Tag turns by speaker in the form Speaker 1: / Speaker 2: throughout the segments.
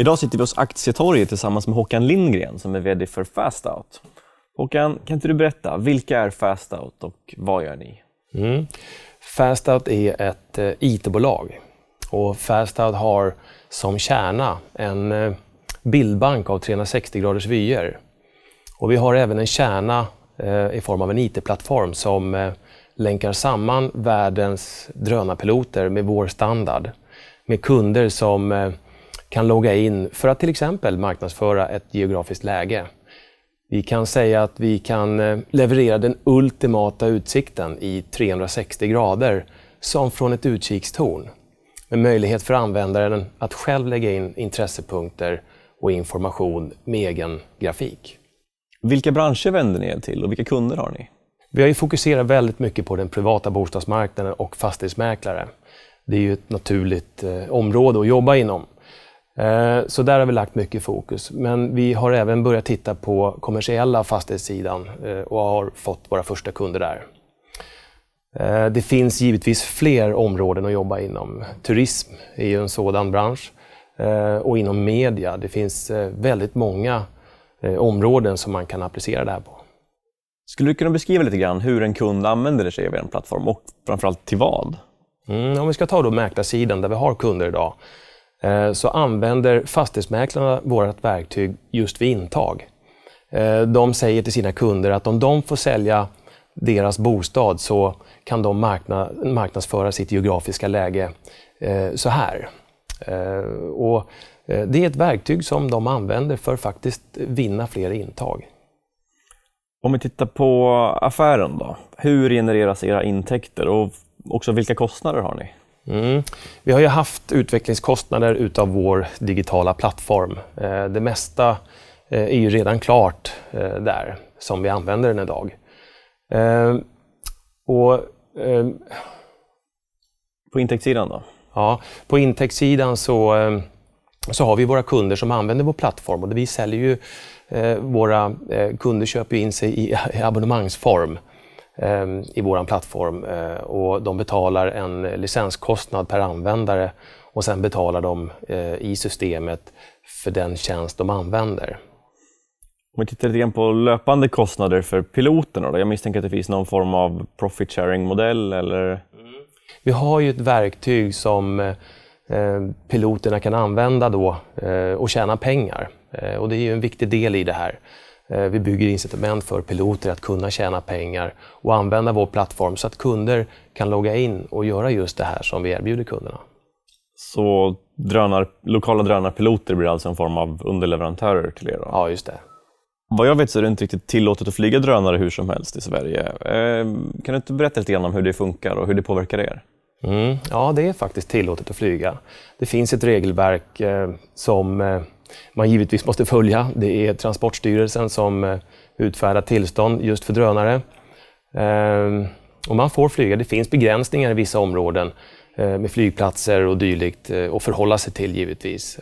Speaker 1: Idag sitter vi hos Aktietorget tillsammans med Håkan Lindgren som är VD för Fastout. Håkan, kan inte du berätta, vilka är Fastout och vad gör ni?
Speaker 2: Mm. Fastout är ett eh, IT-bolag och Fastout har som kärna en eh, bildbank av 360 graders vyer. Och vi har även en kärna eh, i form av en IT-plattform som länkar samman världens drönarpiloter med vår standard. Med kunder som eh, kan logga in för att till exempel marknadsföra ett geografiskt läge. Vi kan säga att vi kan eh, leverera den ultimata utsikten i 360 grader som från ett utkikstorn med möjlighet för användaren att själv lägga in intressepunkter och information med egen grafik.
Speaker 1: Vilka branscher vänder ni er till och vilka kunder har ni?
Speaker 2: Vi har ju fokuserat väldigt mycket på den privata bostadsmarknaden och fastighetsmäklare. Det är ju ett naturligt eh, område att jobba inom. Eh, så där har vi lagt mycket fokus. Men vi har även börjat titta på kommersiella fastighetssidan eh, och har fått våra första kunder där. Eh, det finns givetvis fler områden att jobba inom. Turism är ju en sådan bransch och inom media. Det finns väldigt många områden som man kan applicera det här på.
Speaker 1: Skulle du kunna beskriva lite grann hur en kund använder sig av er plattform och framförallt till vad?
Speaker 2: Mm, om vi ska ta då mäklarsidan där vi har kunder idag Eh, så använder fastighetsmäklarna vårt verktyg just vid intag. Eh, de säger till sina kunder att om de får sälja deras bostad så kan de marknadsföra sitt geografiska läge eh, så här. Och det är ett verktyg som de använder för att faktiskt vinna fler intag.
Speaker 1: Om vi tittar på affären då. Hur genereras era intäkter och också vilka kostnader har ni?
Speaker 2: Mm. Vi har ju haft utvecklingskostnader utav vår digitala plattform. Eh, det mesta eh, är ju redan klart eh, där, som vi använder den idag. Och,
Speaker 1: på intäktssidan då?
Speaker 2: Ja, på intäktssidan så, så har vi våra kunder som använder vår plattform och vi säljer ju, våra kunder köper in sig i abonnemangsform. Ehm, i vår plattform eh, och de betalar en licenskostnad per användare och sen betalar de eh, i systemet för den tjänst de använder.
Speaker 1: Om vi tittar lite grann på löpande kostnader för piloterna, då. jag misstänker att det finns någon form av profit sharing-modell eller? Mm.
Speaker 2: Vi har ju ett verktyg som eh, piloterna kan använda då och tjäna pengar. Och det är ju en viktig del i det här. Eh, vi bygger incitament för piloter att kunna tjäna pengar och använda vår plattform så att kunder kan logga in och göra just det här som vi erbjuder kunderna.
Speaker 1: Så drönar, lokala drönarpiloter blir alltså en form av underleverantörer till er? Då?
Speaker 2: Ja, just det.
Speaker 1: Vad jag vet så är det inte riktigt tillåtet att flyga drönare hur som helst i Sverige. Eh, kan du inte berätta lite grann om hur det funkar och hur det påverkar er?
Speaker 2: Mm, ja, det är faktiskt tillåtet att flyga. Det finns ett regelverk eh, som eh, man givetvis måste följa. Det är Transportstyrelsen som eh, utfärdar tillstånd just för drönare. Ehm, och man får flyga. Det finns begränsningar i vissa områden eh, med flygplatser och dylikt att eh, förhålla sig till givetvis.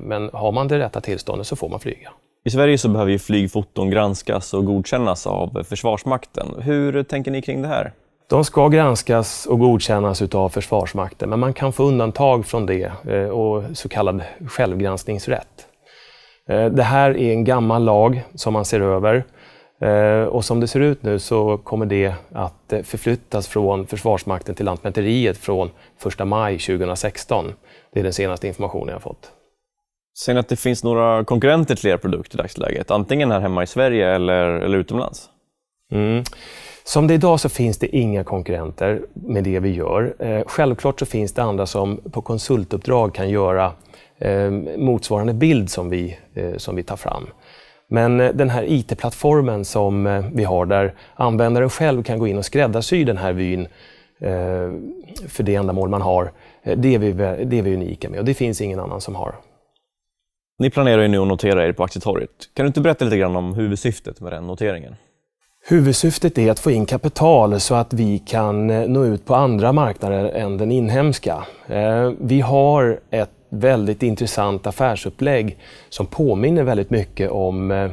Speaker 2: Men har man det rätta tillståndet så får man flyga.
Speaker 1: I Sverige så behöver ju flygfoton granskas och godkännas av Försvarsmakten. Hur tänker ni kring det här?
Speaker 2: De ska granskas och godkännas av Försvarsmakten, men man kan få undantag från det och så kallad självgranskningsrätt. Eh, det här är en gammal lag som man ser över eh, och som det ser ut nu så kommer det att eh, förflyttas från Försvarsmakten till Lantmäteriet från 1 maj 2016. Det är den senaste informationen jag har fått.
Speaker 1: Ser ni att det finns några konkurrenter till er produkt i dagsläget? Antingen här hemma i Sverige eller, eller utomlands?
Speaker 2: Mm. Som det är idag så finns det inga konkurrenter med det vi gör. självklart så finns det andra som på konsultuppdrag kan göra motsvarande bild som vi, eh, som vi tar fram. Men eh, den här IT-plattformen som eh, vi har där användaren själv kan gå in och skräddarsy den här vyn eh, för det ändamål man har, det är, vi, det är vi unika med och det finns ingen annan som har.
Speaker 1: Ni planerar ju nu att notera er på Aktietorget. Kan du inte berätta lite grann om huvudsyftet med den noteringen?
Speaker 2: Huvudsyftet är att få in kapital så att vi kan nå ut på andra marknader än den inhemska. Vi har ett väldigt intressant affärsupplägg som påminner väldigt mycket om eh,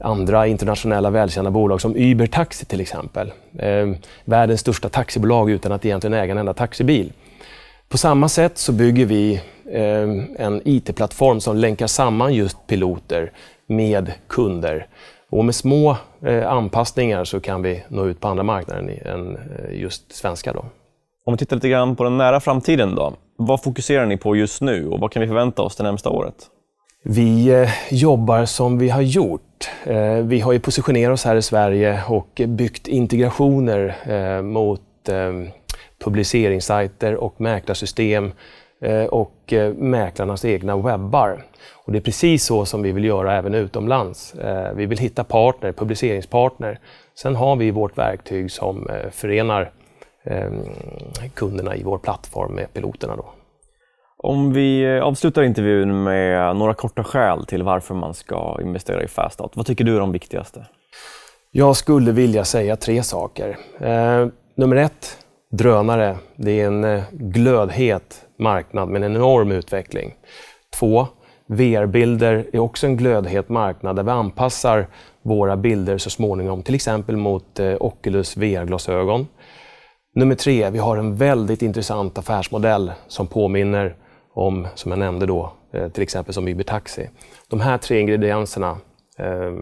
Speaker 2: andra internationella välkända bolag som Uber Taxi till exempel. Eh, världens största taxibolag utan att egentligen äga en enda taxibil. På samma sätt så bygger vi eh, en IT-plattform som länkar samman just piloter med kunder. Och med små eh, anpassningar så kan vi nå ut på andra marknader än eh, just svenska. Då.
Speaker 1: Om vi tittar lite grann på den nära framtiden då. Vad fokuserar ni på just nu och vad kan vi förvänta oss det närmsta året?
Speaker 2: Vi eh, jobbar som vi har gjort. Eh, vi har ju positionerat oss här i Sverige och byggt integrationer eh, mot publiceringssajter och mäklarsystem och mäklarnas egna webbar. Och det är precis så som vi vill göra även utomlands. Vi vill hitta partner, publiceringspartner. Sen har vi vårt verktyg som förenar kunderna i vår plattform med piloterna. Då.
Speaker 1: Om vi avslutar intervjun med några korta skäl till varför man ska investera i FastOut. Vad tycker du är de viktigaste?
Speaker 2: Jag skulle vilja säga tre saker. Eh, nummer ett, drönare. Det är en eh, glödhet marknad med en enorm utveckling. Två, VR-bilder är också en glödhet marknad där vi anpassar våra bilder så småningom, till exempel mot eh, Oculus VR-glasögon. Nummer tre, vi har en väldigt intressant affärsmodell som påminner om, som jag nämnde då, eh, till exempel som Uber Taxi. De här tre ingredienserna eh,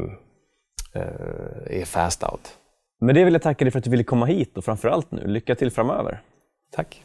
Speaker 2: är fast out.
Speaker 1: Med det vill jag tacka dig för att du ville komma hit och framförallt nu, lycka till framöver.
Speaker 2: Tack.